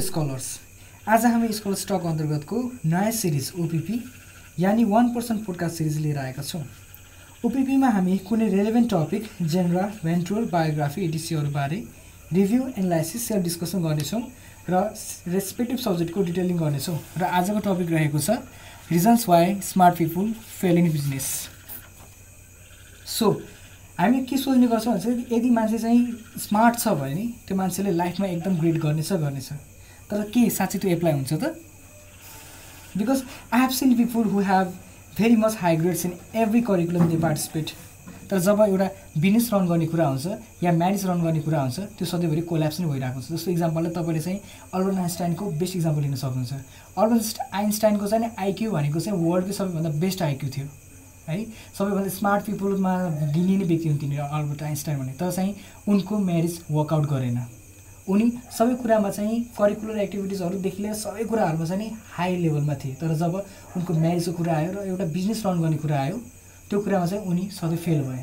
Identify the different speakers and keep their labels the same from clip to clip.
Speaker 1: Scholars आज हामी scholar stock अन्तर्गतको नयाँ सिरिज ओपिपी यानि वान पर्सेन्ट पोडकास्ट सिरिज लिएर आएका छौँ। ओपिपीमा हामी कुनै रेलेभेन्ट टपिक जेनरा भेन्ट्रोल बायोग्राफी एडिसीहरूबारे रिभ्यू एनालाइसिस सेल्फ डिस्कसन गर्नेछौँ र रेस्पेक्टिभ सब्जेक्टको डिटेलिङ गर्नेछौँ र आजको टपिक रहेको छ reasons why smart people fail in business so हामी के सोच्ने गर्छौँ भने चाहिँ यदि मान्छे चाहिँ स्मार्ट छ भने त्यो मान्छेले लाइफमा एकदम ग्रेट गर्नेछ गर्नेछ। तर के साँच्चै त्यो एप्लाई हुन्छ त? Because I have seen people who have very much high grades in every curriculum they participate तर जब एउटा बिजनेस रन गर्ने कुरा हुन्छ या म्यारिज रन गर्ने कुरा हुन्छ त्यो सधैँभरि कोल्याप्स नै भइरहेको हुन्छ। जस्तो इक्जाम्पललाई तपाईँले चाहिँ अल्बर्ट आइन्स्टाइनको बेस्ट इक्जाम्पल लिन सक्नुहुन्छ। अल्बर्ट आइन्स्टाइनको चाहिँ आइक्यू भनेको चाहिँ वर्ल्डकै सबैभन्दा बेस्ट आइक्यू थियो। है? सबैभन्दा स्मार्ट पिपुलमा गिनिने व्यक्ति हुन् तिनीहरू अल्बर्ट आइन्स्टाइन भने। तर चाहिँ उनको म्यारिज वर्कआउट गरेन। उनी सबै कुरामा चाहिँ करिकुलर एक्टिभिटिजहरूदेखि लिएर सबै कुराहरूमा चाहिँ हाई लेभलमा थिए। तर जब उनको म्यारिजको कुरा आयो र एउटा बिजनेस रन गर्ने कुरा आयो त्यो कुरामा चाहिँ उनी सधैँ फेल भए।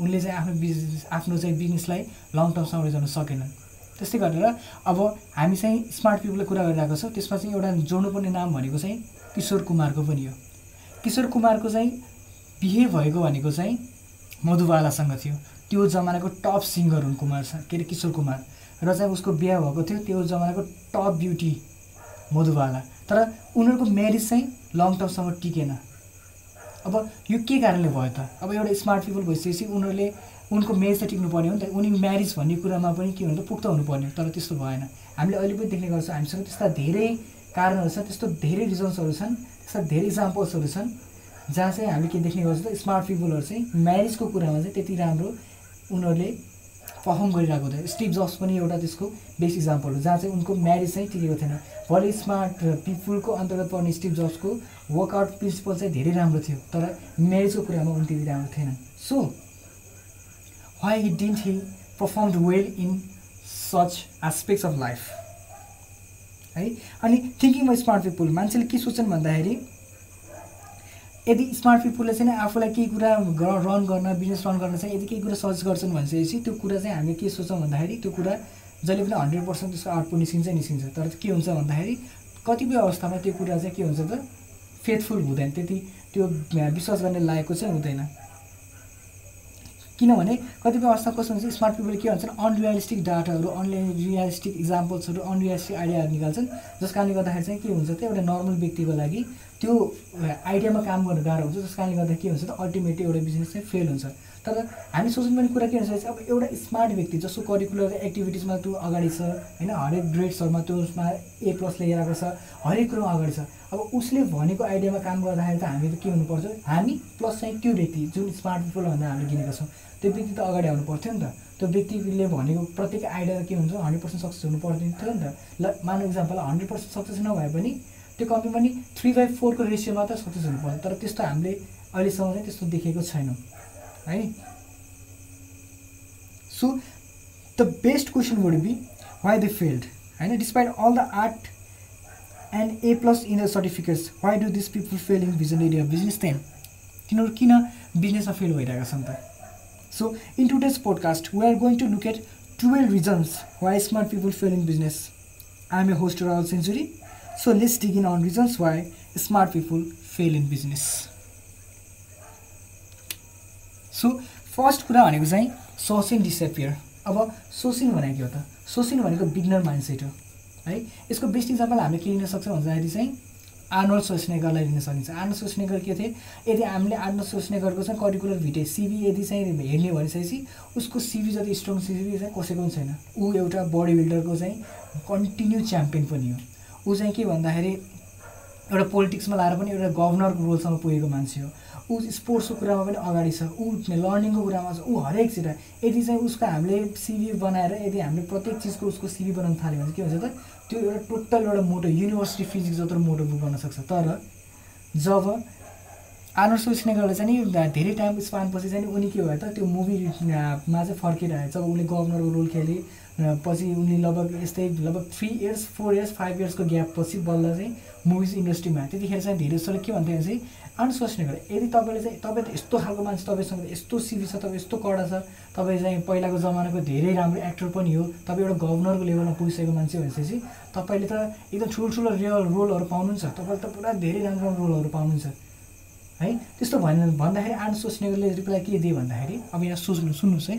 Speaker 1: उनले चाहिँ आफ्नो बिजनेस आफ्नो चाहिँ बिजनेसलाई लङ टर्मसम्म लैजान सकेनन्। त्यस्तै गरेर अब हामी चाहिँ स्मार्ट पिपुलले कुरा गरिरहेको छौँ त्यसमा चाहिँ एउटा जोड्नुपर्ने नाम भनेको चाहिँ किशोर कुमारको पनि हो। किशोर कुमारको चाहिँ बिहे भएको भनेको चाहिँ मधुबालासँग थियो। त्यो जमानाको टप सिङ्गर हुन् कुमार के अरे किशोर कुमार। र चाहिँ उसको बिहा भएको थियो त्यो जमानाको टप ब्युटी मधुबाला। तर उनीहरूको म्यारिज चाहिँ लङ टर्मसम्म टिकेन। अब यो के कारणले भयो त? अब एउटा स्मार्ट पिपल भइसकेपछि उनीहरूले उनको म्यारिज त टिक्नुपर्ने हो नि त। उनी म्यारिज भन्ने कुरामा पनि के त? पुख्त हुनुपर्ने हो। तर त्यस्तो भएन। हामीले अहिले पनि देख्ने गर्छौँ हामीसँग त्यस्ता धेरै कारणहरू छन् त्यस्तो धेरै रिजन्सहरू छन् त्यस्ता धेरै इक्जाम्पल्सहरू छन् जहाँ चाहिँ हामी के देख्ने गर्छौँ त? स्मार्ट पिपुलहरू चाहिँ म्यारिजको कुरामा चाहिँ त्यति राम्रो उनीहरूले पर्फर्म गरिरहेको थियो स्टिभ जब्स पनि एउटा त्यसको बेस्ट इक्जाम्पल हो जहाँ चाहिँ उनको म्यारिज चाहिँ टिकेको थिएन। भोलि स्मार्ट पिपुलको अन्तर्गत पर्ने स्टिभ जब्सको वर्कआउट प्रिन्सिपल चाहिँ धेरै राम्रो थियो तर म्यारिजको कुरामा उनी त्यति राम्रो थिएन। So why he didn't he performed well in such aspects of life है? अनि थिङ्किङ स्मार्ट पिपुल मान्छेले के सोच्छन् भन्दाखेरि यदि स्मार्ट पिपुलले चाहिँ आफूलाई केही कुरा रन गर्न बिजनेस रन गर्न चाहिँ यदि केही कुरा सर्च गर्छन् भनेपछि त्यो कुरा चाहिँ हामीले के सोच्छौँ भन्दाखेरि त्यो कुरा जहिले पनि हन्ड्रेड पर्सेन्ट त्यसको आउटपुट निस्किन्छ निस्किन्छ। तर के हुन्छ भन्दाखेरि कतिपय अवस्थामा त्यो कुरा चाहिँ के हुन्छ त फेथफुल हुँदैन। त्यति त्यो विश्वास गर्ने लायकको चाहिँ हुँदैन। किनभने कतिपय अवस्था कस्तो हुन्छ स्मार्ट पिपलले के भन्छन् अनरियलिस्टिक डाटाहरू अनरियलिस्टिक इक्जाम्पल्सहरू अनरियलिस्टिक आइडियाहरू निकाल्छन्। जस कारणले गर्दाखेरि चाहिँ के हुन्छ त एउटा नर्मल व्यक्तिको लागि त्यो आइडियामा काम गर्नु गाह्रो हुन्छ। जस कारणले गर्दा के हुन्छ त अल्टिमेटली एउटा बिजनेस चाहिँ फेल हुन्छ। तर हामी सोच्नुपर्ने कुरा के हुन्छ अब एउटा स्मार्ट व्यक्ति जसको करिकुलर एक्टिभिटिजमा त्यो अगाडि छ होइन? हरेक ग्रेड्सहरूमा त्यो उसमा ए प्लस लिएर आएको छ हरेक कुरोमा अगाडि छ। अब उसले भनेको आइडियामा काम गर्दाखेरि त हामी त के हुनुपर्छ? हामी प्लस चाहिँ त्यो व्यक्ति जुन स्मार्ट पिपल भन्दा हामीले गिनेका छौँ त्यो व्यक्ति त अगाडि आउनु पर्थ्यो नि त। त्यो व्यक्तिले भनेको प्रत्येक आइडिया के हुन्छ? हन्ड्रेड पर्सेन्ट सक्सेस हुनु पर्ने थियो नि त। ल मानव इक्जाम्पल हन्ड्रेड पर्सेन्ट सक्सेस नभए पनि त्यो कम्पनी पनि थ्री बाई फोरको रेसियो मात्र सक्सेस हुनु पर्छ तर त्यस्तो हामीले अहिलेसम्म चाहिँ त्यस्तो देखेको छैनौँ। है so the best question would be why they failed होइन despite all the art and A plus in the certificates why do this people fail in vision area business then तिनीहरू किन बिजनेसमा फेल भइरहेका छन् त so in today's podcast we are going to look at twelve reasons why smart people fail in business I am a host Rawal century So let's dig in on reasons why smart people fail in business. So first कुरा भनेको चाहिँ सोसिङ disappear अब सोसिङ भनेको के हो त? सोसिङ भनेको beginner mindset हो है? यसको बेस्ट इक्जाम्पल हामीले के लिन सक्छौँ भन्दाखेरि चाहिँ आर्नोल्ड सोस्नेगरलाई लिन सकिन्छ। आर्नोल्ड सोस्नेगर के थिए? यदि हामीले आर्नोल्ड सोस्नेगरको चाहिँ करिकुलर भिटे सिबी यदि चाहिँ हेर्ने भनिसकेपछि उसको सिबी जति स्ट्रङ सिबी चाहिँ कसैको पनि छैन। ऊ एउटा बडी बिल्डरको चाहिँ कन्टिन्यू च्याम्पियन पनि हो। ऊ चाहिँ के भन्दाखेरि एउटा पोलिटिक्समा लाएर पनि एउटा गभर्नरको रोलसम्म पुगेको मान्छे हो। ऊ स्पोर्ट्सको कुरामा पनि अगाडि छ। ऊ लर्निङको कुरामा छ। ऊ हरेक चिज यदि चाहिँ उसको हामीले सिभी बनाएर यदि हामीले प्रत्येक चिजको उसको सिभी बनाउनु थाल्यो भने के हुन्छ त त्यो एउटा टोटल एउटा मोटो युनिभर्सिटी फिजिक्स जत्रो मोटो बुक गर्न सक्छ। तर जब आर्नर सोच्नेगरले चाहिँ धेरै टाइम स्पानपछि चाहिँ उनी के भयो त त्यो मुभीमा चाहिँ फर्किरहेछ। जब उसले गभर्नरको रोल खेले पछि उनले लगभग यस्तै लगभग three years four years five इयर्सको gap पछि बल्ल चाहिँ मुभिज इन्डस्ट्रीमा त्यतिखेर चाहिँ धेरै जसोले के भन्थ्यो भने चाहिँ अनसोच्ने गरेँ। यदि तपाईँले चाहिँ तपाईँ त यस्तो खालको मान्छे तपाईँसँग यस्तो सिबी छ तपाईँ यस्तो कडा छ तपाईँ चाहिँ पहिलाको जमानाको धेरै राम्रो एक्टर पनि हो तपाईँ एउटा गभर्नरको लेभलमा पुगिसकेको मान्छे भनेपछि तपाईँले त एकदम ठुल्ठुलो रियल रोलहरू पाउनुहुन्छ। तपाईँले त पुरा धेरै राम्रो राम्रो रोलहरू पाउनुहुन्छ। है? त्यस्तो भन् भन्दाखेरि आन सोच्नेले रिप्लाई के दिए भन्दाखेरि अब यहाँ सोच्नु सुन्नुहोस् है।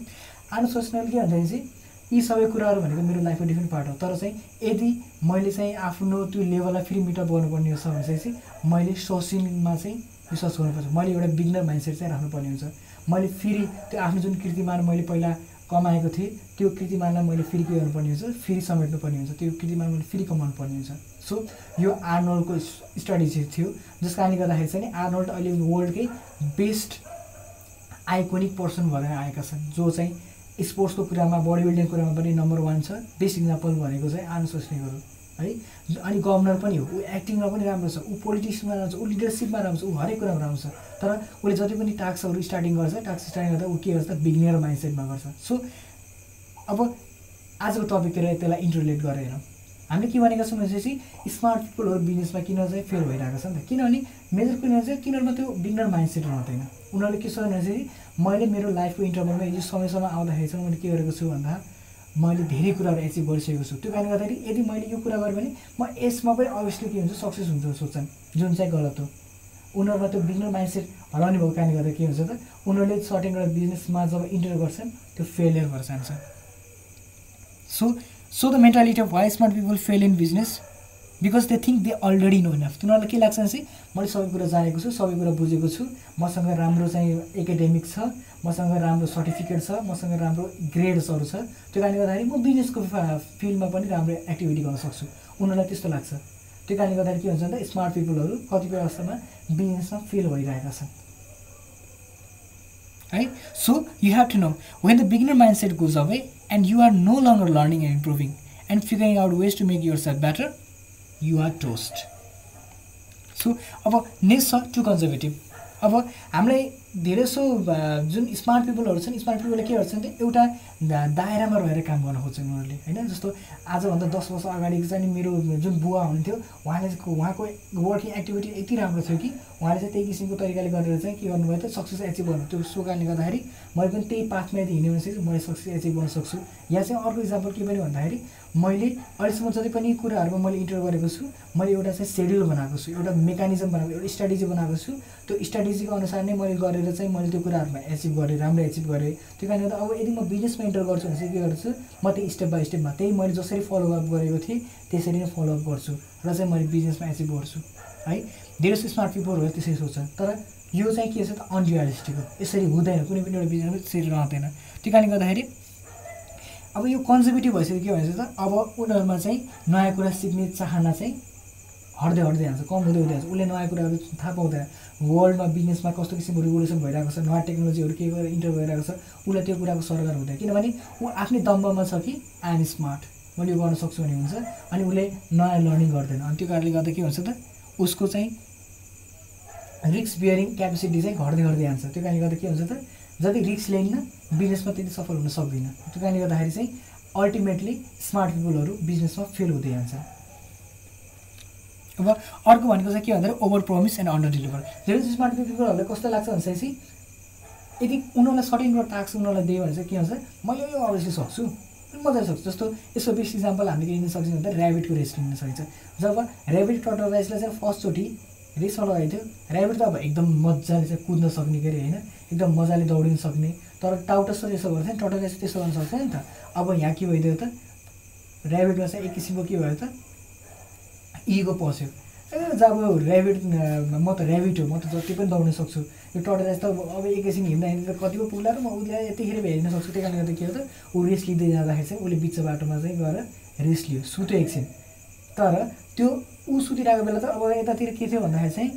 Speaker 1: आन सोच्नेले के भन्दाखेरि चाहिँ यी सबै कुराहरू भनेको मेरो लाइफको डिफ्रेन्ट पार्ट हो। तर चाहिँ यदि मैले चाहिँ आफ्नो त्यो लेभललाई फेरि मिटअप गर्नुपर्ने छ भने चाहिँ मैले सोसिङमा चाहिँ विश्वास गर्नुपर्छ। मैले एउटा बिगनर माइन्डसेट चाहिँ राख्नुपर्ने हुन्छ। मैले फेरि त्यो आफ्नो जुन कृतिमान मैले पहिला कमाएको थिएँ त्यो कृतिमानलाई मैले फेरि के गर्नुपर्ने हुन्छ? फेरि समेट्नुपर्ने हुन्छ। त्यो कृतिमान मैले फेरि कमाउनु पर्ने हुन्छ। सो यो आर्नोल्डको स्ट्राटेजी थियो। जस कारणले गर्दाखेरि चाहिँ आर्नोल्ड अहिले वर्ल्डकै बेस्ट आइकोनिक पर्सन भएर आएका छन्। जो चाहिँ स्पोर्ट्सको कुरामा बडी बिल्डिङको कुरामा पनि नम्बर वान छ। बेस्ट इक्जाम्पल भनेको चाहिँ आन सोच्नेहरू है। अनि गभर्नर पनि हो। ऊ एक्टिङमा पनि राम्रो छ। ऊ पोलिटिक्समा राम्रो छ। ऊ लिडरसिपमा राम्रो छ। ऊ हरेक कुरामा राम्रो छ। तर उसले जति पनि टास्कहरू स्टार्टिङ गर्छ टास्क स्टार्टिङ गर्दा ऊ के गर्छ? बिग्नियर माइन्डसेटमा गर्छ। सो अब आजको टपिकतिर त्यसलाई इन्टरलेट गरेर हामीले के भनेका छौँ भनेपछि स्मार्ट पिपलहरू बिजनेसमा किन चाहिँ फेल भइरहेको छ नि त? किनभने मेजर किन चाहिँ तिनीहरूमा त्यो बिगनर माइन्डसेट रहँदैन। उनीहरूले के छ भनेपछि मैले मेरो लाइफको इन्टरभलमा यो समयसम्म आउँदाखेरि चाहिँ मैले के गरेको छु भन्दा मैले धेरै कुराहरू एचिभ गरिसकेको छु। त्यो कारणले गर्दाखेरि यदि मैले यो कुरा गरेँ भने म यसमा पनि अभियसली के हुन्छ सक्सेस हुन्छ सोच्छन्। जुन चाहिँ गलत हो। उनीहरूमा त्यो बिगनर माइन्डसेट हराउने भएको कारणले गर्दा के हुन्छ त उनीहरूले सर्टेन एउटा बिजनेसमा जब इन्टर गर्छन् त्यो फेलियर भएर जान्छ so so the mentality of why smart people fail in business because they think they already know enough तिनीहरूलाई के लाग्छ चाहिँ मैले सबै कुरा जानेको छु सबै कुरा बुझेको छु। मसँग राम्रो चाहिँ एकाडेमिक छ मसँग राम्रो सर्टिफिकेट छ मसँग राम्रो ग्रेड्सहरू छ। त्यो कारणले गर्दाखेरि म बिजनेसको फिल्डमा पनि राम्रो एक्टिभिटी गर्न सक्छु। उनीहरूलाई त्यस्तो लाग्छ। त्यो कारणले गर्दाखेरि के हुन्छ भन्दा स्मार्ट पिपलहरू कतिपय अवस्थामा बिजनेसमा फेल भइरहेका छन्। है so you have to know when the beginner mindset goes away and you are no longer learning and improving and figuring out ways to make yourself better you are toast so अब next छ to conservative अब हामीलाई धेरै जसो जुन smart पिपलहरू छन् smart पिपलले के गर्छन् भने एउटा दायरामा रहेर काम गर्न खोज्छन् उनीहरूले होइन? जस्तो आजभन्दा दस वर्ष अगाडि चाहिँ मेरो जुन बुवा हुनुहुन्थ्यो उहाँले उहाँको वर्किङ एक्टिभिटी यति राम्रो थियो कि उहाँले चाहिँ त्यही किसिमको तरिकाले गरेर चाहिँ के गर्नुभयो त सक्सेस एचिभ गर्नु। त्यो सो कारणले गर्दाखेरि मैले पनि त्यही पाथमा यदि हिँड्यो भने चाहिँ मैले सक्सेस एचिभ गर्न सक्छु। या चाहिँ अर्को इक्जाम्पल के पनि भन्दाखेरि मैले अहिलेसम्म जति पनि कुराहरूमा मैले इन्टर गरेको छु मैले एउटा चाहिँ सेड्युल बनाएको छु एउटा मेकानिजम बनाएको एउटा स्ट्राटेजी बनाएको छु। त्यो स्ट्राटेजीको अनुसार नै मैले गरेर चाहिँ मैले त्यो कुराहरूमा एचिभ गरेँ राम्रो एचिभ गरेँ। त्यो कारणले गर्दा अब यदि म बिजनेसमा इन्टर गर्छु भने चाहिँ के गर्छु म त्यही स्टेप बाई स्टेपमा त्यही मैले जसरी फलोअप गरेको थिएँ त्यसरी नै फलोअप गर्छु र चाहिँ मैले बिजनेसमा एचिभ गर्छु। है? धेरै स्मार्ट पिपलहरू त्यसरी सोच्छन् तर यो चाहिँ के छ त अनरियलिस्टिक हो। यसरी हुँदैन कुनै पनि एउटा बिजनेसमा त्यसरी रहँदैन। त्यो कारणले गर्दाखेरि अब यो कन्जर्भेटिभ भइसक्यो के भन्छ त अब उनीहरूमा चाहिँ नयाँ कुरा सिक्ने चाहना चाहिँ हट्दै हट्दै जान्छ कम हुँदै हुँदै जान्छ। उसले नयाँ कुराहरू थाहा पाउँदैन। वर्ल्डमा बिजनेसमा कस्तो किसिमको रिभोल्युसन भइरहेको छ नयाँ टेक्नोलोजीहरू के गरेर इन्टर भइरहेको छ उसलाई त्यो कुराको सरकार हुँदैन। किनभने ऊ आफ्नै दम्बमा छ कि आइएम स्मार्ट मैले यो गर्न सक्छु भने हुन्छ अनि उसले नयाँ लर्निङ गर्दैन। अनि त्यो कारणले गर्दा के हुन्छ त उसको चाहिँ रिक्स बियरिङ क्यापेसिटी चाहिँ घट्दै घट्दै जान्छ। त्यो कारणले गर्दा के हुन्छ त जति रिक्स लिन्न बिजनेसमा त्यति सफल हुन सक्दैन। त्यो कारणले गर्दाखेरि चाहिँ अल्टिमेटली स्मार्ट पिपलहरू बिजनेसमा फेल हुँदै जान्छ। अब अर्को भनेको चाहिँ के भन्दाखेरि over promise and under deliver धेरै स्मार्ट पिपलहरूलाई कस्तो लाग्छ भने चाहिँ यदि उनीहरूलाई सर्टेन एउटा टास्क उनीहरूलाई दियो भने चाहिँ के हुन्छ मैले यो अवश्य सक्छु मजाले सक्छु जस्तो यसको बेस्ट इक्जाम्पल हामीले लिन सक्छौँ भन्दा ऱ्याबिटको रेस लिन सकिन्छ जब ऱ्याबिट टटर रेसलाई चाहिँ फर्स्टचोटि रेसमा लगाएको थियो ऱ्याबिट त अब एकदम मजाले चाहिँ कुद्न सक्ने के अरे होइन एकदम मजाले दौडिन सक्ने तर टाउटस त त्यसो गर्थ्यो नि टटर रेस त्यसो गर्न सक्छ नि त अब यहाँ के भइदियो त ऱ्याबिटमा चाहिँ एक किसिमको के भयो त इगो पस्यो। ए जब ऱ्याबिट म त ऱ्याबिट हो म त जति पनि दौड्न सक्छु। यो टर्टराइज त अब एकैछिन हिँड्दा हिँड्दा कति पो पुग्ला र म उसलाई यतिखेर हेर्न सक्छु। त्यही कारणले गर्दा के हो त ऊ रेस लिँदै जाँदाखेरि चाहिँ उसले बिच बाटोमा चाहिँ गएर रेस लियो सुत्यो एकछिन। तर त्यो ऊ सुतिरहेको बेला त अब यतातिर के थियो भन्दाखेरि चाहिँ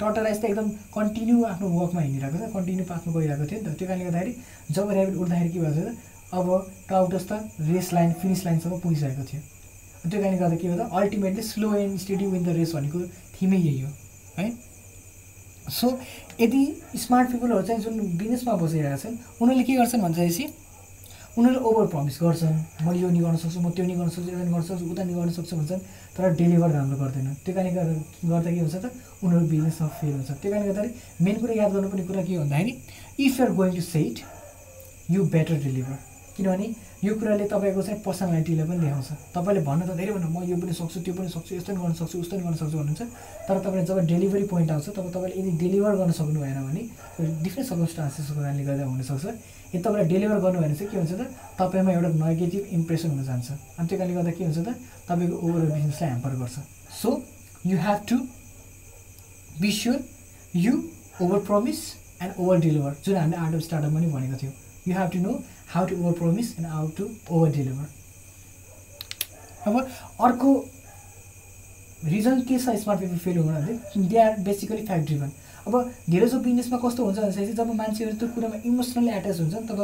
Speaker 1: टर्टराइज त एकदम कन्टिन्यू आफ्नो वर्कमा हिँडिरहेको छ कन्टिन्यू पाथमा गइरहेको थियो नि त। त्यो कारणले गर्दाखेरि जब ऱ्याबिट उठ्दाखेरि के भएको त अब टाउटस त रेस लाइन फिनिस लाइनसम्म पुगिसकेको थियो। त्यो कारणले गर्दा के हो ultimately slow and steady win the race भनेको थिमै यही हो है? सो यदि स्मार्ट पिपलहरू चाहिँ जुन बिजनेसमा बसिरहेका छन् उनीहरूले के गर्छन् भनेपछि उनीहरूले ओभर प्रमिस गर्छन्। म यो नि गर्न सक्छु म त्यो नि गर्न सक्छु यता नि गर्न सक्छु उता नि गर्न सक्छु भन्छन् तर डेलिभर राम्रो गर्दैन। त्यो कारणले गर्दा गर्दा के हुन्छ त? उनीहरू बिजनेसमा फेल हुन्छ। त्यो कारणले गर्दाखेरि मेन कुरा याद गर्नुपर्ने कुरा के भन्दाखेरि if you're going to set you better deliver किनभने यो कुराले तपाईँको चाहिँ पर्सनालिटीलाई पनि देखाउँछ। तपाईँले भन्नु त धेरै भन्नु म यो पनि सक्छु त्यो पनि सक्छु यस्तो पनि गर्न सक्छु उस्तो पनि गर्न सक्छु भन्नुहुन्छ। तर तपाईँले जब डेलिभरी पोइन्ट आउँछ तब तपाईँले यदि डेलिभर गर्न सक्नु भएन भने डिफ्रेन्ट सर्कमस्टान्सेसको कारणले गर्दा हुनसक्छ। यदि तपाईँलाई डेलिभर गर्नु भएन चाहिँ के हुन्छ त तपाईँमा एउटा नेगेटिभ इम्प्रेसन हुन जान्छ। अनि त्यो कारणले गर्दा के हुन्छ त तपाईँको ओभरअल बिजनेसलाई ह्याम्पर गर्छ। So you have to be sure you over promise and over deliver जुन हामीले आर्ट अफ स्टार्टअपमा पनि भनेको थियो। You have to know how to over promise and how to over deliver अब अर्को रिजन के छ? स्मार्ट पिपल फेल हुनु भने they are basically fact driven अब धेरै जस्तो बिजनेसमा कस्तो हुन्छ भने चाहिँ जब मान्छेहरू त्यो कुरामा इमोसनली एट्याच हुन्छ तब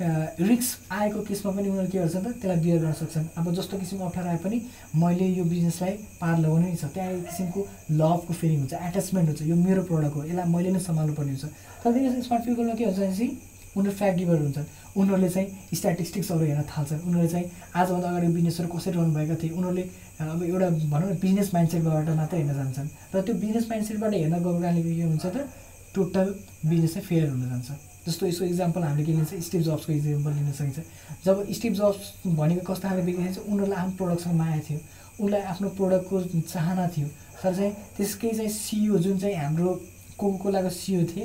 Speaker 1: रिस्क आएको केसमा पनि उनीहरू के गर्छन् त त्यसलाई बियर गर्न सक्छन्। अब जस्तो किसिमको अप्ठ्यारो आए पनि मैले यो बिजनेसलाई पार लगाउनु नै छ। त्यहाँ एक किसिमको लभको फिलिङ हुन्छ एट्याचमेन्ट हुन्छ। यो मेरो प्रडक्ट हो यसलाई मैले नै सम्हाल्नु पर्ने हुन्छ। तर स्मार्ट पिपलमा के हुन्छ भनेपछि उनीहरू फ्याक्ट डिभर हुन्छन्। उनीहरूले चाहिँ स्ट्याटिस्टिक्सहरू हेर्न थाल्छन्। उनीहरूले चाहिँ आजभन्दा अगाडि बिजनेसहरू कसरी रहनुभएका थिए? उनीहरूले अब एउटा भनौँ न बिजनेस माइन्डसेटबाट मात्रै हेर्न जान्छन्। र त्यो बिजनेस माइन्डसेटबाट हेर्न गएको कारणले के हुन्छ त टोटल बिजनेस चाहिँ फेयर हुन जान्छ। जस्तो यसको इक्जाम्पल हामीले के लिन्छ स्टिभ जब्सको इक्जाम्पल लिन सकिन्छ। जब स्टिभ जब्स भनेको कस्तो खाले बिग्रिन्छ उनीहरूलाई आफ्नो प्रोडक्टसँग माया थियो। उनलाई आफ्नो प्रोडक्टको चाहना थियो। तर चाहिँ त्यसकै चाहिँ सिइओ जुन चाहिँ हाम्रो कोको कोलाको सिइओ थिए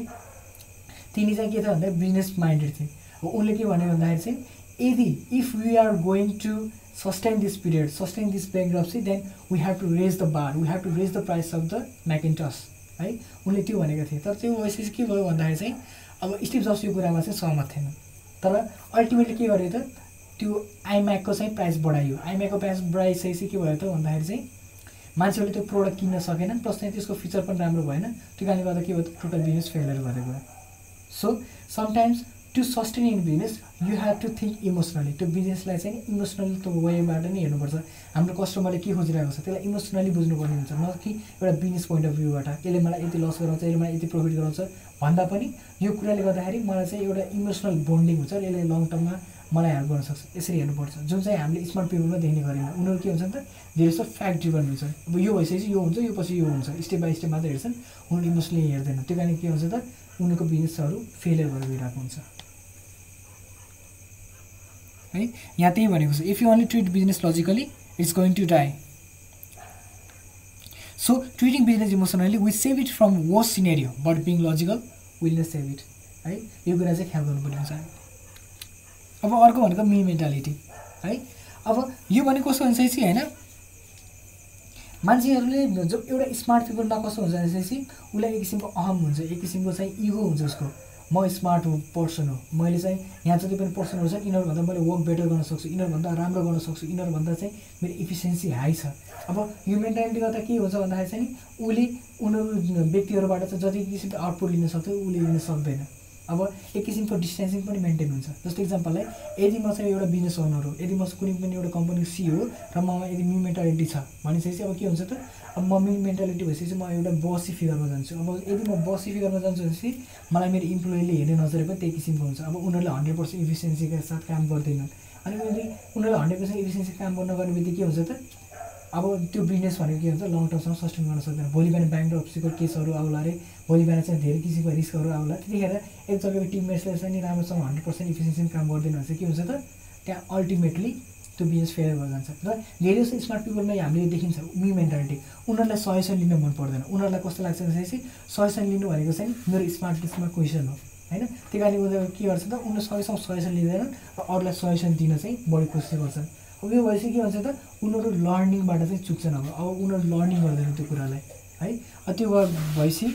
Speaker 1: तिनी चाहिँ के थियो भन्दा बिजनेस माइन्डेड थिए। हो उनले के भन्यो भन्दाखेरि चाहिँ यदि if we are going to sustain this period sustain this bankruptcy then we have to raise the bar we have to raise the price of the Macintosh है उनले त्यो भनेको थिए। तर त्यो भएपछि के भयो भन्दाखेरि चाहिँ अब स्टिभ जब्स यो कुरामा चाहिँ सहमत थिएन। तर अल्टिमेटली के गर्यो त त्यो आइम्याकको चाहिँ प्राइस बढाइयो आइम्याकको प्राइस बढाइसकेपछि के भयो त भन्दाखेरि चाहिँ मान्छेहरूले त्यो प्रोडक्ट किन्न सकेन प्लस चाहिँ त्यसको फिचर पनि राम्रो भएन। त्यो कारणले गर्दा के भयो त टोटल बिजनेस भएर गयो so sometimes to sustain in business you have to think emotionally त्यो बिजनेसलाई चाहिँ इमोसनली त्यो वेबाट नै हेर्नुपर्छ। हाम्रो कस्टमरले के खोजिरहेको छ त्यसलाई इमोसनली बुझ्नुपर्ने हुन्छ। न कि एउटा बिजनेस पोइन्ट अफ भ्यूबाट यसले मलाई यति लस गराउँछ यसले मलाई यति प्रफिट गराउँछ भन्दा पनि यो कुराले गर्दाखेरि मलाई चाहिँ एउटा इमोसनल बोन्डिङ हुन्छ यसले लङ टर्ममा मलाई हेल्प गर्न सक्छ। यसरी हेर्नुपर्छ। जुन चाहिँ हामीले स्मार्ट पिपलमा देख्ने गरेन उनीहरू के हुन्छ नि त धेरै जस्तो फ्याक्ट ड्रिभन हुन्छ अब यो भइसकेपछि यो हुन्छ यो पछि यो हुन्छ। स्टेप बाई स्टेप मात्रै हेर्छन्। उनीहरू इमोसनली हेर्दैन। त्यो कारण के हुन्छ त? उनीहरूको बिजनेसहरू फेलियर भएर गइरहेको हुन्छ। है यहाँ त्यही भनेको छ if you only treat business logically it's going to die so treating business emotionally we save it from worse scenario but being logical will not save it है यो कुरा चाहिँ ख्याल गर्नुपर्ने हुन्छ। अब अर्को भनेको मि मेन्टालिटी है अब यो भनेको कस्तो हुन्छ चाहिँ होइन मान्छेहरूले जब एउटा स्मार्ट पिपलमा कस्तो हुन्छ भनेपछि उसलाई एक किसिमको अहम हुन्छ एक किसिमको चाहिँ इगो हुन्छ उसको। म स्मार्ट हो पर्सन हो। मैले चाहिँ यहाँ जति पनि पर्सनहरू छ यिनीहरूभन्दा मैले वर्क बेटर गर्न सक्छु यिनीहरूभन्दा राम्रो गर्न सक्छु यिनीहरूभन्दा चाहिँ मेरो इफिसियन्सी हाई छ। अब यो मेन्टालिटी गर्दा के हुन्छ भन्दाखेरि चाहिँ उसले उनीहरू व्यक्तिहरूबाट चाहिँ जति किसिमको आउटपुट लिन सक्छ उसले लिन सक्दैन। अब एक किसिमको डिस्टेन्सिङ पनि मेन्टेन हुन्छ। जस्तो इक्जाम्पललाई यदि म चाहिँ एउटा बिजनेस ओनर हो यदि म कुनै पनि एउटा कम्पनीको सिओ हो र ममा यदि मि मेन्टालिटी छ भनेपछि अब के हुन्छ त अब म मि मेन्टालिटी भइसकेपछि म एउटा बसी फिगरमा जान्छु। अब यदि म बसी फिगरमा जान्छु भनेपछि मलाई मेरो इम्प्लोइले हेर्ने नजर पनि त्यही किसिमको हुन्छ। अब उनीहरूले हन्ड्रेड पर्सेन्ट इफिसियन्सीका साथ काम गर्दैनन्। अनि यदि उनीहरूले हन्ड्रेड पर्सेन्ट इफिसियन्सी काम गर्न गर्ने बित्तिकै के हुन्छ त अब त्यो बिजनेस भनेको के हुन्छ लङ टर्मसम्म सस्टेन गर्न सक्दैन। भोलि बिहान ब्याङ्क अफिसको केसहरू आउला अरे भोलि बिहान चाहिँ धेरै किसिमको रिस्कहरू आउला। त्यतिखेर एक तपाईँको टिममेट्सले चाहिँ नि राम्रोसँग हन्ड्रेड पर्सेन्ट इफिसियन्सी काम गर्दैन भने चाहिँ के हुन्छ त त्यहाँ अल्टिमेटली त्यो बिजनेस फेयर भएर जान्छ। र धेरै जस्तो स्मार्ट पिपलमा हामीले देखिन्छ मि मेन्टालिटी उनीहरूलाई सजेसन लिन मन पर्दैन। उनीहरूलाई कस्तो लाग्छ भनेपछि सजेसन लिनु भनेको चाहिँ मेरो स्मार्टनेसमा क्वेसन हो होइन? त्यही कारणले उनीहरू के गर्छ त उनीहरू सकेसम्म सजेसन लिँदैनन् र अरूलाई सजेसन दिन चाहिँ बढी कोसिस गर्छन्। अब यो भएपछि के भन्छ त उनीहरू लर्निङबाट चाहिँ चुक्छन् अब। अब उनीहरू लर्निङ गर्दैन त्यो कुरालाई है? त्यो भएपछि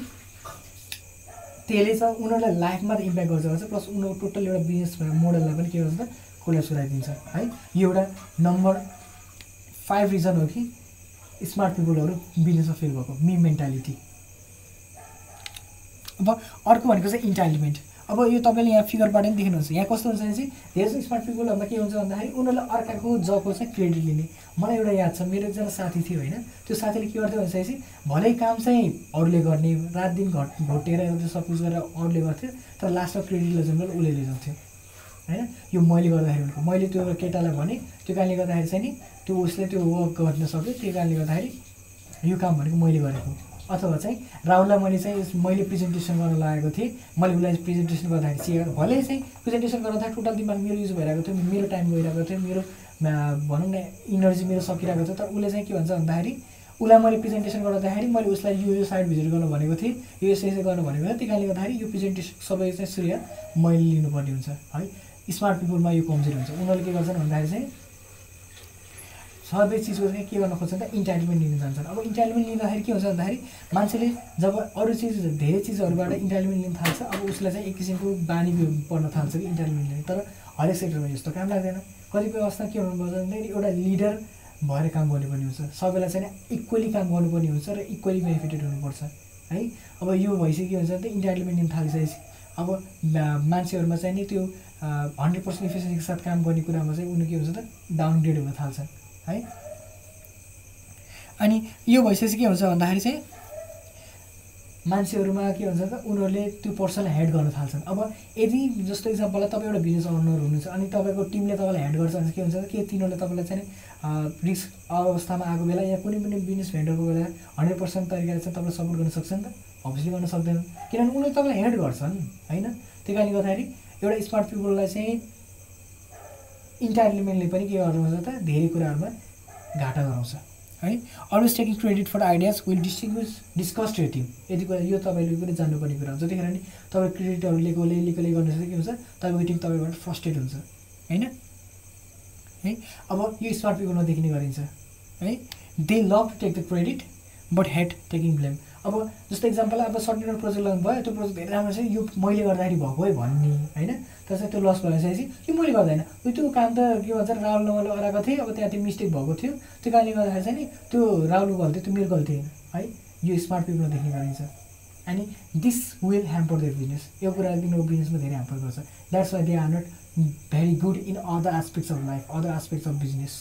Speaker 1: त्यसले चाहिँ उनीहरूलाई लाइफमा त इम्प्याक्ट गर्छ। गर्छ प्लस उनीहरू टोटल एउटा बिजनेस मोडललाई पनि के गर्छ त कोलेप्स गराइदिन्छ है? यो एउटा नम्बर फाइभ रिजन हो कि स्मार्ट पिपलहरू बिजनेसमा फेल भएको। मि मेन्टालिटी अब अर्को भनेको चाहिँ इन्टाइलिमेन्ट अब यो तपाईँले यहाँ फिगरबाट पनि देख्नुहुन्छ। यहाँ कस्तो हुन्छ भने चाहिँ धेरै स्मार्ट पिपलहरूमा के हुन्छ भन्दाखेरि उनीहरूलाई अर्काको जबको चाहिँ क्रेडिट लिने। मलाई एउटा याद छ मेरो एकजना साथी थियो होइन त्यो साथीले के गर्थ्यो भनेपछि भलै काम चाहिँ अरूले गर्ने रात दिन घट घोटेर सब कुछ गरेर अरूले गर्थ्यो तर लास्टमा क्रेडिटलाई चाहिँ उसले लिइजाउँथ्यो होइन यो मैले गर्दाखेरि भनेको। मैले त्यो केटालाई भने त्यो कारणले गर्दाखेरि चाहिँ नि त्यो उसले त्यो वर्क गर्न सक्यो त्यो कारणले गर्दाखेरि यो काम भनेको मैले गरेको। अथवा चाहिँ राहुललाई मैले चाहिँ मैले प्रेजेन्टेसन गर्न लागेको थिएँ। मैले उसलाई प्रेजेन्टेसन गर्दाखेरि सिकाएको भले चाहिँ प्रेजेन्टेसन गर्दाखेरि टोटल दिमाग मेरो युज भइरहेको थियो मेरो टाइम गइरहेको थियो मेरो भनौँ न इनर्जी मेरो सकिरहेको थियो। तर उसले चाहिँ के भन्छ भन्दाखेरि उसलाई मैले प्रेजेन्टेसन गर्दाखेरि मैले उसलाई यो यो साइड भिजिट गर्नु भनेको थिएँ। यो यसो यसो गर्नु भनेको थिएँ त्यही कारणले गर्दाखेरि यो प्रेजेन्टेसन सबै चाहिँ श्रेय मैले लिनुपर्ने हुन्छ है। स्मार्ट पिपुलमा यो कमजोरी हुन्छ। उनीहरूले के गर्छन् भन्दाखेरि चाहिँ सबै चिजको चाहिँ के गर्न खोज्छन् त? इन्टाइटलमेन्ट लिन जान्छन्। अब इन्टाइटलमेन्ट लिँदाखेरि के हुन्छ भन्दाखेरि मान्छेले जब अरू चिज धेरै चिजहरूबाट इन्टाइटलमेन्ट लिन थाल्छ अब उसलाई चाहिँ एक किसिमको बानी पर्न थाल्छ कि इन्टाइटलमेन्ट लिने। तर हरेक सेक्टरमा यस्तो काम लाग्दैन। कतिपय अवस्था के हुनुपर्छ भन्दाखेरि एउटा लिडर भएर काम गर्नुपर्ने हुन्छ। सबैलाई चाहिँ इक्वली काम गर्नुपर्ने हुन्छ र इक्वली बेनिफिटेड हुनुपर्छ। है? अब यो भइसक्यो के हुन्छ भने इन्टाइटलमेन्ट लिन थालिसकेपछि अब मान्छेहरूमा चाहिँ नि त्यो हन्ड्रेड पर्सेन्ट इफिसियन्सीको साथ काम गर्ने कुरामा चाहिँ उनीहरू के हुन्छ त? डाउनग्रेड हुन थाल्छन्। है? अनि यो भइसकेपछि के हुन्छ भन्दाखेरि चाहिँ मान्छेहरूमा के हुन्छ त उनीहरूले त्यो पर्सनलाई हेड गर्न थाल्छन्। अब यदि जस्तो इक्जाम्पललाई तपाईँ एउटा बिजनेस अनर हुनुहुन्छ अनि तपाईँको टिमले तपाईँलाई हेड गर्छ भने के हुन्छ के तिनीहरूले तपाईँलाई चाहिँ रिस्क अवस्थामा आएको बेला या कुनै पनि बिजनेस भेन्डरको बेला हन्ड्रेड पर्सेन्ट तरिकाले चाहिँ तपाईँलाई सपोर्ट गर्न सक्छ नि त? अभियसली गर्न सक्दैन। किनभने उनीहरूले तपाईँलाई हेड गर्छन् होइन? त्यही कारणले गर्दाखेरि एउटा स्मार्ट पिपललाई चाहिँ इन्टाइटलमेन्टले पनि के गर्नुहुन्छ त धेरै कुराहरूमा घाटा गराउँछ है? Always taking credit for ideas will distinguish discuss team यति कुरा यो तपाईँले पनि जान्नुपर्ने कुरा हुन्छ। त्यतिखेर नि तपाईँ क्रेडिटहरू लिएकोले लिएकोले गर्नु के हुन्छ? तपाईँको टिम तपाईँबाट फ्रस्ट्रेट हुन्छ होइन? है? अब यो स्मार्ट पिपलमा देखिने गरिन्छ है? They love to take the credit but hate taking blame अब जस्तो इक्जाम्पल अब सर्टिफिकेट प्रोजेक्ट लगाउनु भयो त्यो प्रोजेक्ट धेरै राम्रो छ यो मैले गर्दाखेरि भएको है भन्ने होइन? तर चाहिँ त्यो लस भइसकेपछि यो मैले गर्दैन। त्यो काम त के भन्छ राहुल नमले अराएको थिएँ अब त्यहाँ त्यो मिस्टेक भएको थियो। त्यो कारणले गर्दाखेरि चाहिँ नि त्यो राहुलको गल्ती त्यो मेरो गल्ती होइन है? यो स्मार्ट पिपलमा देख्ने गरिन्छ अनि this will hamper their business यो कुरा तिनीहरूको बिजनेसमा धेरै ह्याम्पर गर्छ। That's why they are not very good in other aspects of life other aspects of business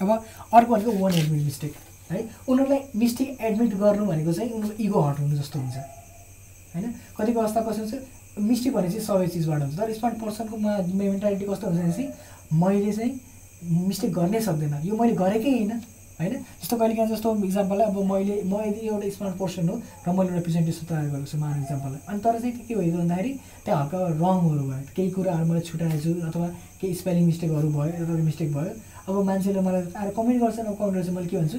Speaker 1: अब अर्को भनेको वान एडमिट मिस्टेक है? उनीहरूलाई मिस्टेक एडमिट गर्नु भनेको चाहिँ उनीहरूको इगो हट हुनु जस्तो हुन्छ। होइन? कतिपय अवस्था कस्तो हुन्छ? मिस्टेक भने चाहिँ सबै चिजबाट हुन्छ। तर स्मार्ट पर्सनको मेन्टालिटी कस्तो हुन्छ भनेपछि मैले चाहिँ मिस्टेक गर्नै सक्दैन। यो मैले गरेकै होइन। होइन? जस्तो कहिले काहीँ जस्तो इक्जाम्पललाई अब मैले म यदि एउटा स्मार्ट पर्सन हो र मैले एउटा प्रेजेन्टेसन तयार गरेको छु मान इक्जाम्पललाई अनि तर चाहिँ के भयो भन्दाखेरि त्यहाँ हल्का रङहरू भयो। केही कुराहरू मैले छुट्याएको छु अथवा केही स्पेलिङ मिस्टेकहरू भयो एउटा मिस्टेक भयो। अब मान्छेले मलाई आएर कमेन्ट गर्छन् अब कमेन्ट गर्छ मैले के भन्छु?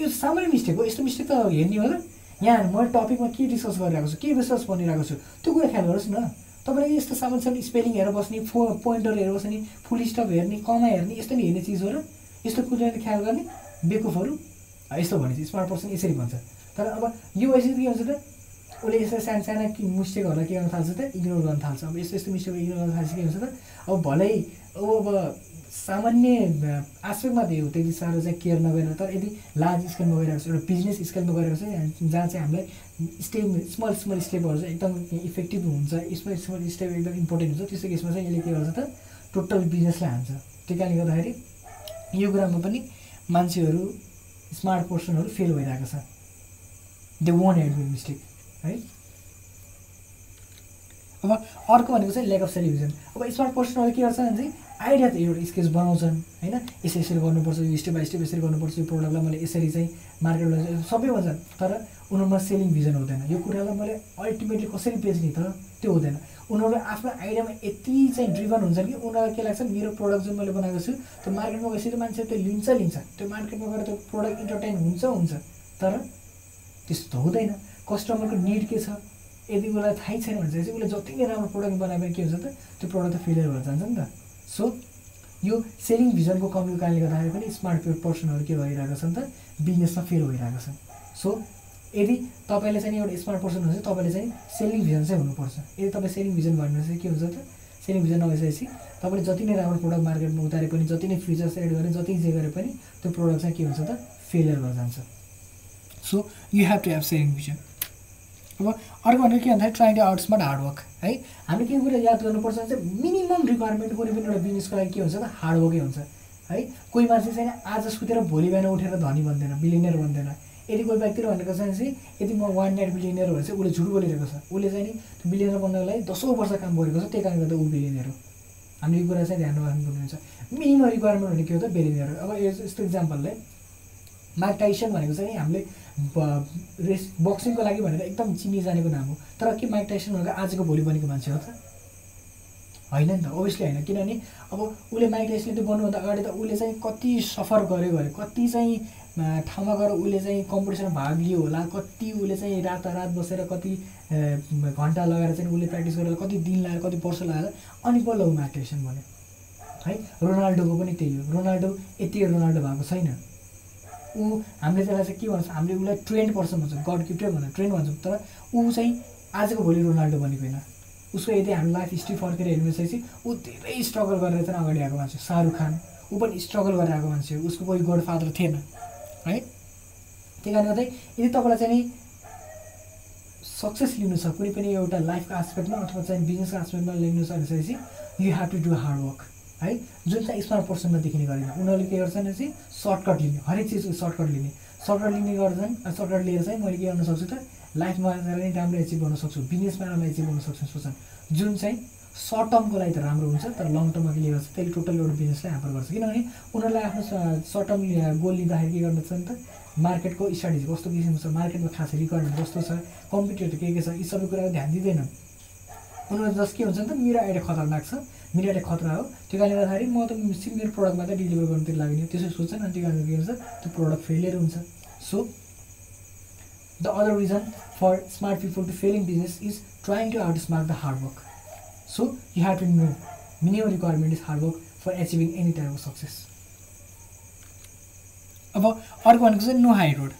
Speaker 1: यो सामान्य मिस्टेक हो यस्तो मिस्टेक त हेर्ने होला यहाँ मैले टपिकमा के डिस्कस गरिरहेको छु के रिसर्च भनिरहेको छु त्यो कुरा ख्याल गर्नुहोस् न। तपाईँले यस्तो सामान्य सामान्य स्पेलिङ हेरेर बस्ने फो पोइन्टर हेरेर बस्ने फुल स्टप हेर्ने कमा हेर्ने यस्तो नि हेर्ने चिजहरू यस्तो कुराले ख्याल गर्ने बेकुफहरू यस्तो भने स्मार्ट पर्सन यसरी भन्छ। तर अब यो भइसक्यो के हुन्छ त? उसले यस्तो सानो साना मिस्टेकहरूलाई के गर्न थाल्छ त? इग्नोर गर्न थाल्छ। अब यस्तो यस्तो मिस्टेक इग्नोर गर्न थाल्छ के हुन्छ त? अब भलै अब सामान्य आस्पेक्टमा त्यो त्यति साह्रो चाहिँ केयर नगरेर तर यदि लार्ज स्केलमा गइरहेको छ एउटा बिजनेस स्केलमा गइरहेको छ जहाँ चाहिँ हामीलाई स्टेप स्मल स्मल स्टेपहरू चाहिँ एकदम इफेक्टिभ हुन्छ स्मल स्मल स्टेप एकदम इम्पोर्टेन्ट हुन्छ त्यस्तो केसमा चाहिँ यसले के गर्छ त टोटल बिजनेसलाई हान्छ। त्यही कारणले गर्दाखेरि यो कुरामा पनि मान्छेहरू स्मार्ट पर्सनहरू फेल भइरहेको छ। दे वन्ट हेड मिस्टेक है अब अर्को भनेको चाहिँ ल्याक अफ सेलिभिजन अब स्मार्ट पर्सनहरू के गर्छ भने चाहिँ आइडिया त एउटा स्केच बनाउँछन् होइन? यसरी यसरी गर्नुपर्छ यो स्टेप बाई स्टेप यसरी गर्नुपर्छ यो प्रडक्टलाई मैले यसरी चाहिँ मार्केटमा सबै भन्छन् तर उनीहरूमा सेलिङ भिजन हुँदैन। यो कुरालाई मैले अल्टिमेटली कसरी बेच्ने त त्यो हुँदैन। उनीहरू आफ्नो आइडियामा यति चाहिँ ड्रिभन हुन्छन् कि उनीहरूलाई के लाग्छ मेरो प्रडक्ट जुन मैले बनाएको छु त्यो मार्केटमा गएपछि मान्छे त्यो लिन्छ लिन्छ। त्यो मार्केटमा गएर त्यो प्रडक्ट इन्टरटेन हुन्छ हुन्छ। तर त्यस्तो हुँदैन। कस्टमरको निड के छ? यदि उसलाई थाहै छैन भने चाहिँ उसले जति नै राम्रो प्रडक्ट भने के हुन्छ त त्यो प्रडक्ट त फेलियर भएर जान्छ नि त। सो यो सेलिङ भिजनको कमीको कारणले गर्दाखेरि पनि स्मार्ट पर्सनहरू के भइरहेको छ नि त? बिजनेसमा फेल भइरहेको छ। सो यदि तपाईँले चाहिँ एउटा स्मार्ट पर्सन हुन्छ तपाईँले चाहिँ सेलिङ भिजन चाहिँ हुनुपर्छ। यदि तपाईँ सेलिङ भिजन भन्नु चाहिँ के हुन्छ त? सेलिङ भिजन नभइसकेपछि तपाईँले जति नै राम्रो प्रडक्ट मार्केटमा उतारे पनि जति नै फिचर्स एड गरे जति जे गरे पनि त्यो प्रडक्ट चाहिँ के हुन्छ त? फेलियर भएर जान्छ। So you have to have selling vision अब अर्को भनेको के भन्दाखेरि ट्राइङ टु आउटस्मार्ट हार्डवर्क है? हामीले के कुरा याद गर्नुपर्छ भने चाहिँ मिनिमम रिक्वायरमेन्ट कुनै पनि एउटा बिजनेसको लागि के हुन्छ त? हार्डवर्कै हुन्छ है? कोही मान्छे चाहिँ आज सुतेर भोलि बिहान उठेर धनी भन्दैन बिलिनियर भन्दैन यदि कोही व्यक्तिले भनेको छ भनेपछि यदि म वान नाइट बिलियनियर हो भने चाहिँ उसले झुट बोलिरहेको छ। उसले चाहिँ नि बिलियनर बन्नको लागि दसौँ वर्ष काम गरेको छ त्यही कारणले गर्दा ऊ बिलियनियर हो। हामीले यो कुरा चाहिँ ध्यान राख्नुपर्ने हुन्छ। मिनिमम रिक्वायरमेन्ट भनेको के हो त? बिलियनियर हो। अब यस्तो इक्जाम्पलले मार्क टाइसन भनेको चाहिँ हामीले रेस बक्सिङको लागि भनेर एकदम चिनी जानेको नाम हो। तर के माइक टाइसन भनेको आजको भोलि बनेको मान्छे हो त? होइन नि त ओभियसली होइन। किनभने अब उसले माइक टाइसनले त्यो बन्नुभन्दा अगाडि त उसले चाहिँ कति सफर गर्यो गरे कति चाहिँ ठाउँमा गएर उसले चाहिँ कम्पिटिसनमा भाग लियो होला कति उसले चाहिँ रातारात बसेर कति घन्टा लगाएर चाहिँ उसले प्र्याक्टिस गरेर कति दिन लगाएर कति वर्ष लगाएर अनि बल्ल ऊ माइक टाइसन भन्यो है रोनाल्डोको पनि त्यही हो। रोनाल्डो यति रोनाल्डो भएको छैन। ऊ हामीले त्यसलाई चाहिँ के भन्छ हामीले उसलाई ट्रेन्ड पर्सन भन्छौँ गड गिफ्टेड भनेर ट्रेन्ड भन्छौँ तर ऊ चाहिँ आजको भोलि रोनाल्डो बनेको होइन। उसको यदि हामी लाइफ हिस्ट्री फर्केर हेर्नु चाहिँ ऊ धेरै स्ट्रगल गरेर चाहिँ अगाडि आएको मान्छे शाहरुख खान। ऊ पनि स्ट्रगल गरेर आएको मान्छे उसको कोही गड फादर थिएन है? त्यही कारणले गर्दै यदि तपाईँलाई चाहिँ सक्सेस लिनु छ कुनै पनि एउटा लाइफको आस्पेक्टमा अथवा चाहिँ बिजनेसको आस्पेक्टमा लिनु छ भनेपछि you have to do hard work है? जुन चाहिँ स्मार्ट पर्सनमा देखिने गरिन्छ उनीहरूले के गर्छन् भने चाहिँ सर्टकट लिने हरेक चिजको सर्टकट लिने। सर्टकट लिने गर्छन् सर्टकट लिएर चाहिँ मैले के गर्न सक्छु त लाइफमा नै राम्रो एचिभ गर्न सक्छु बिजनेसमा राम्रो एचिभ गर्न सक्छु सोच्छन् जुन चाहिँ सर्ट टर्मको लागि त राम्रो हुन्छ तर लङ टर्ममा के गर्छ त्यसले टोटल एउटा बिजनेसलाई ह्याम्पर गर्छ। किनभने उनीहरूलाई आफ्नो सर्ट टर्म गोल लिँदाखेरि के गर्दछ नि त मार्केटको स्ट्राटेजी कस्तो किसिमको छ मार्केटमा खास रिक्वायरमेन्ट कस्तो छ कम्पिटेटर के के छ यी सबै कुराको ध्यान दिँदैन उनीहरू जस्ट के हुन्छ नि त मेरो आइडिया खतरनाक छ आइडिया खतरा हो। त्यो कारणले गर्दाखेरि म त सिङ्गल प्रडक्ट मात्रै डेलिभर गर्नुतिर लाग्ने। त्यसो सोच्छन् अनि त्यो कारणले के हुन्छ त्यो प्रडक्ट फेलियर हुन्छ। So the other reason for smart people to fail in business is trying to outsmart the hard work so you have to know minimum requirement is hard work for achieving any type of success अब अर्को भनेको चाहिँ no high road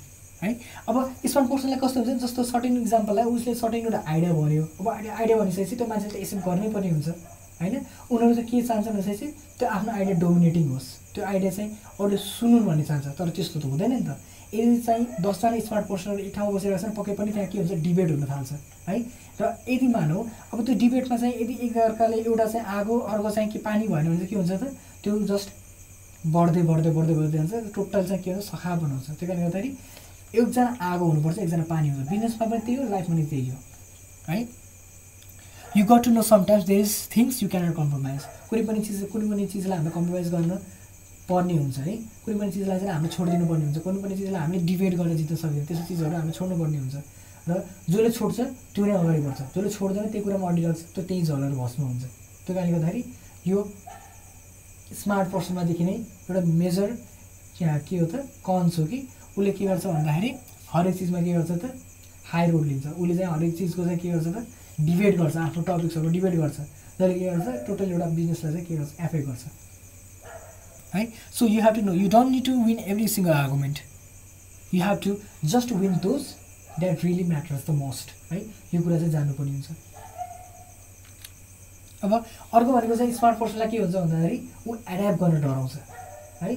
Speaker 1: है? अब smart पर्सनलाई कस्तो हुन्छ? जस्तो certain इक्जाम्पललाई उसले सर्टेन एउटा आइडिया भन्यो। अब आइडिया भनिसकेपछि त्यो मान्छेले त गर्नै पर्ने हुन्छ। होइन उनीहरू चाहिँ के चाहन्छन् भनेपछि त्यो आफ्नो आइडिया डोमिनेटिङ होस्। त्यो आइडिया चाहिँ अरूले सुनुन् भन्ने चाहन्छ तर त्यस्तो त हुँदैन नि त। यदि चाहिँ दसजना स्मार्ट पर्सनहरू एक ठाउँमा बसेर छन् पक्कै पनि त्यहाँ के हुन्छ डिबेट हुन थाल्छ है? र यदि मानौँ अब त्यो डिबेटमा चाहिँ यदि एकअर्काले एउटा चाहिँ आगो अर्को चाहिँ के पानी भएन भने चाहिँ के हुन्छ त? त्यो जस्ट बढ्दै बढ्दै बढ्दै बढ्दै जान्छ। टोटल चाहिँ के हुन्छ सखा बनाउँछ। त्यो कारणले गर्दाखेरि एकजना आगो हुनुपर्छ एकजना पानी हुन्छ बिजनेसमा पनि त्यही हो लाइफमा पनि त्यही हो है? You got to know sometimes there is things you can't compromise कुनै पनि चिज कुनै पनि चिजलाई हामीले कम्प्रोमाइज गर्न पर्ने हुन्छ है। कुनै पनि चिजलाई चाहिँ हामीले छोडिदिनु पर्ने हुन्छ। कुनै पनि चिजलाई हामीले डिबेट गरेर जित्न सक्दैन। त्यस्तो चिजहरू हामीले छोड्नुपर्ने हुन्छ। र जसले छोड्छ त्यो नै अगाडि बढ्छ। जसले छोड्दैन त्यही कुरामा अडिरहेको छ त्यो त्यही झलेर भस्नु हुन्छ त्यो कारणले गर्दाखेरि यो स्मार्ट पर्सनमा देखिने एउटा मेजर के हो त कन्स हो कि? उसले के गर्छ भन्दाखेरि हरेक चिजमा के गर्छ त हाई रोड लिन्छ। उसले चाहिँ हरेक चिजको चाहिँ के गर्छ त डिबेट गर्छ आफ्नो टपिक्सहरू डिबेट गर्छ। जसले के गर्छ टोटल एउटा बिजनेसलाई चाहिँ के गर्छ एफेक्ट गर्छ। है? So you have to know you don't need to win every single argument you have to just win those that really matters the most है? यो कुरा चाहिँ जानुपर्ने हुन्छ। अब अर्को भनेको चाहिँ स्मार्ट पर्सनलाई के हुन्छ भन्दाखेरि ऊ एड्याप्ट गर्न डराउँछ है?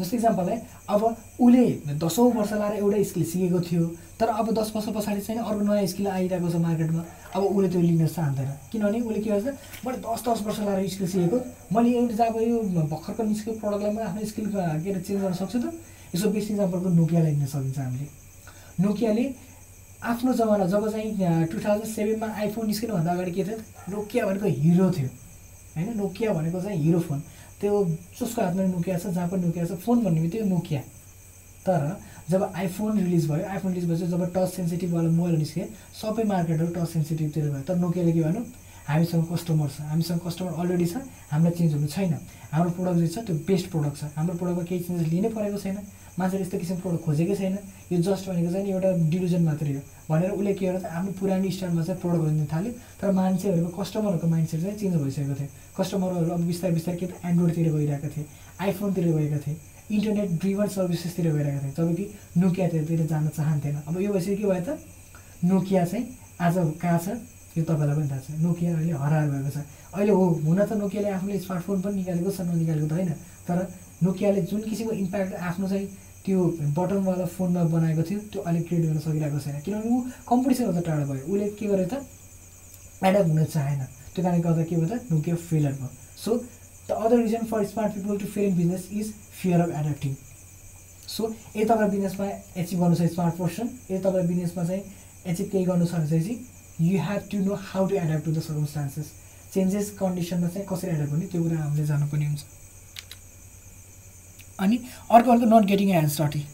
Speaker 1: जस्तो है अब उसले दसौँ वर्ष लाएर एउटै स्किल सिकेको थियो तर अब दस वर्ष पछाडि चाहिँ अर्को नयाँ स्किल आइरहेको छ मार्केटमा अब उसले त्यो लिन चाहँदैन। किनभने उसले के गर्छ मैले दस दस वर्ष लाएर स्किल सिकेको मैले एउटा जब यो भर्खरको निस्केको प्रडक्टलाई म आफ्नो स्किल के अरे चेन्ज गर्न सक्छु त यसो बेस्ट इक्जाम्पलको नोकियालाई लिन सकिन्छ हामीले। नोकियाले आफ्नो जमाना जब चाहिँ टु थाउजन्ड सेभेनमा आइफोन निस्किनुभन्दा अगाडि के थियो नोकिया भनेको हिरो थियो। होइन नोकिया भनेको चाहिँ हिरो फोन। त्यो जसको हातमा नोकिया छ जहाँ पनि नोकिया छ फोन भन्ने बित्तिकै नोकिया। तर जब आइफोन रिलिज भयो आइफोन रिलिज भएपछि जब टच सेन्सिटिभवाला मोबाइल निस्के सबै मार्केटहरू टच सेन्सिटिभतिर भयो। तर नोकियाले के भन्नु हामीसँग कस्टमर छ। हामीसँग कस्टमर अलरेडी छ हामीलाई चेन्ज हुनु छैन। हाम्रो प्रोडक्ट जो छ त्यो बेस्ट प्रोडक्ट छ। हाम्रो प्रोडक्टमा केही चेन्जेस लिनै परेको छैन। मान्छेले यस्तो किसिमको प्रडक्ट खोजेकै छैन। यो जस्ट भनेको चाहिँ एउटा डिभिजन मात्रै हो। भनेर उसले के गर्छ आफ्नो पुरानो स्टाइलमा चाहिँ प्रडक्ट दिन थाल्यो। तर मान्छेहरूको कस्टमरहरूको माइन्डसेट चाहिँ चेन्ज भइसकेको थियो। कस्टमरहरू अब बिस्तारै बिस्तारै के एन्ड्रोइडतिर गइरहेको थिए आइफोनतिर गएका थिए। इन्टरनेट ड्रिभन सर्भिसेसतिर गइरहेको थिए। जब कि नोकियातिर जान चाहन्थेन। अब यो भइसक्यो के भयो त? नोकिया चाहिँ आज कहाँ छ? यो तपाईँलाई पनि थाहा छ। नोकिया अहिले हराएर भएको छ। अहिले हो हुन त नोकियाले आफूले स्मार्टफोन पनि निकालेको छ ननिकालेको त होइन। तर नोकियाले जुन किसिमको इम्प्याक्ट आफ्नो चाहिँ त्यो बटनवाला फोनमा बनाएको थियो त्यो अहिले क्रिएट गर्न सकिरहेको छैन। किनभने ऊ कम्पिटिसनबाट टाढो भयो। उसले के गर्यो त? एडप्ट हुन चाहेन। त्यो कारणले गर्दा के भयो त? नोकिया फेलर भयो। So the other reason for smart people to fail in business is fear of adapting so यदि तपाईँलाई बिजनेसमा एचिभ गर्नु छ स्मार्ट पर्सन यदि तपाईँलाई बिजनेसमा चाहिँ एचिभ केही गर्नु छ भने चाहिँ you have to know how to adapt to the circumstances changes कन्डिसनमा चाहिँ कसरी एड्याप्ट गर्ने त्यो कुरा हामीले जानुपर्ने हुन्छ अनि अर्को अर्को नट गेटिङ ह्यान्ड स्टटी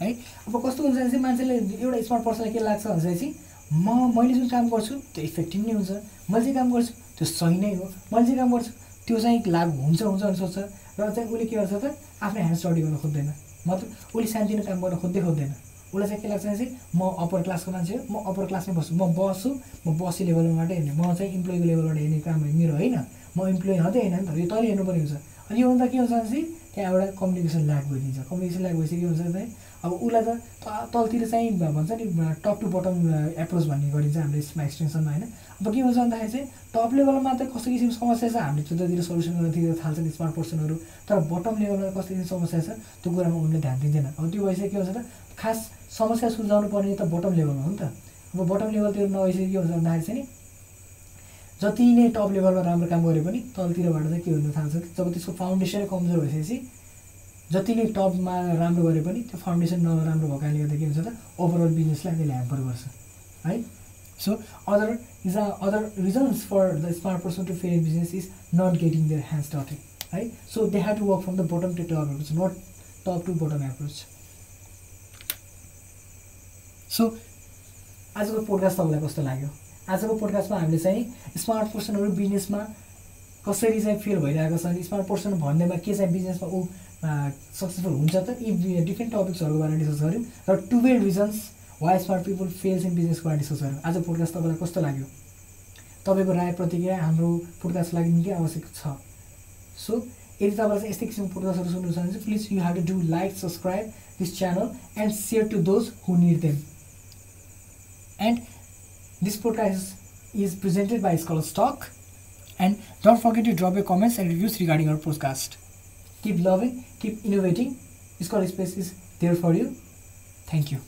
Speaker 1: है अब कस्तो हुन्छ भने चाहिँ मान्छेले एउटा स्मार्ट पर्सनलाई के लाग्छ भने चाहिँ म मैले जुन काम गर्छु त्यो इफेक्टिभ नै हुन्छ मैले चाहिँ काम गर्छु त्यो सही नै हो मैले चाहिँ काम गर्छु त्यो चाहिँ लागु हुन्छ हुन्छ भने सोच्छ। र चाहिँ उसले के गर्छ त आफ्नो ह्यान्ड स्टडी गर्न खोज्दैन। मतलब उसले सानोतिनो काम गर्न खोज्दै खोज्दैन। उसलाई चाहिँ के लाग्छ भने चाहिँ म अप्पर क्लासको मान्छे हो म अप्पर क्लासमै बस्छु। म बस्छु म बसी लेभलबाट हेर्ने। म चाहिँ इम्प्लोइको लेभलबाट हेर्ने काम मेरो होइन? म इम्प्लोइ मात्रै होइन नि त। यो तैँले हेर्नुपर्ने हुन्छ। अनि यो हुँदा के हुन्छ भने चाहिँ त्यहाँ एउटा कम्युनिकेसन ल्याक भइदिन्छ कम्युनिकेसन ल्याक भइसक्यो हुन्छ चाहिँ अब उसलाई त तलतिर चाहिँ भन्छ नि टप टु बटम एप्रोच भन्ने गरिन्छ हाम्रो यसमा एक्सटेन्सनमा होइन? अब के हुन्छ भन्दाखेरि चाहिँ टप लेभलमा मात्रै कस्तो किसिमको समस्या छ हामीले त्यतातिर सल्युसन गर्नतिर थाल्छन् स्मार्ट पर्सनहरू तर बटम लेभलमा कस्तो किसिमको समस्या छ त्यो कुरामा उनले ध्यान दिँदैन। अब त्यो भइसक्यो के हुन्छ त खास समस्या सुल्झाउनु पर्ने त बटम लेभलमा हो नि त। अब बटम लेभलतिर नभइसक्यो के हुन्छ भन्दाखेरि चाहिँ नि जति नै टप लेभलमा राम्रो काम गरे पनि तलतिरबाट चाहिँ के हुन थाल्छ जब त्यसको फाउन्डेसनै कमजोर भइसकेपछि जति नै टपमा राम्रो गरे पनि त्यो फाउन्डेसन नराम्रो भएकाले गर्दा के हुन्छ त ओभरअल बिजनेसलाई त्यसले ह्याम्पर गर्छ है? So other is a other reasons for the smart person to fail business is not getting their hand started है so they have to work from the bottom to top approach not top to bottom approach so आजको podcast तपाईँलाई कस्तो लाग्यो? आजको पोडकास्टमा हामीले चाहिँ smart पर्सनहरू बिजनेसमा कसरी चाहिँ फेल भइरहेको छ स्मार्ट पर्सन भन्दैमा के चाहिँ बिजनेसमा ऊ सक्सेसफुल हुन्छ त यी डिफ्रेन्ट टपिक्सहरूको बारेमा डिस्कस गऱ्यौँ र twelve reasons why smart people fails in बिजनेसको बारेमा डिस्कस गऱ्यौँ। आज पोडकास्ट तपाईँलाई कस्तो लाग्यो? तपाईँको राय प्रतिक्रिया हाम्रो पोडकास्टको लागि निकै आवश्यक छ। सो यदि तपाईँलाई चाहिँ यस्तै किसिमको पोडकास्टहरू सुन्नु छ भने चाहिँ please you have to do like subscribe this channel and share to those who need them and This podcast is presented by Scholar Stock. And don't forget to drop your comments and reviews regarding our podcast. Keep loving, keep innovating. Scholar Space is there for you. Thank you.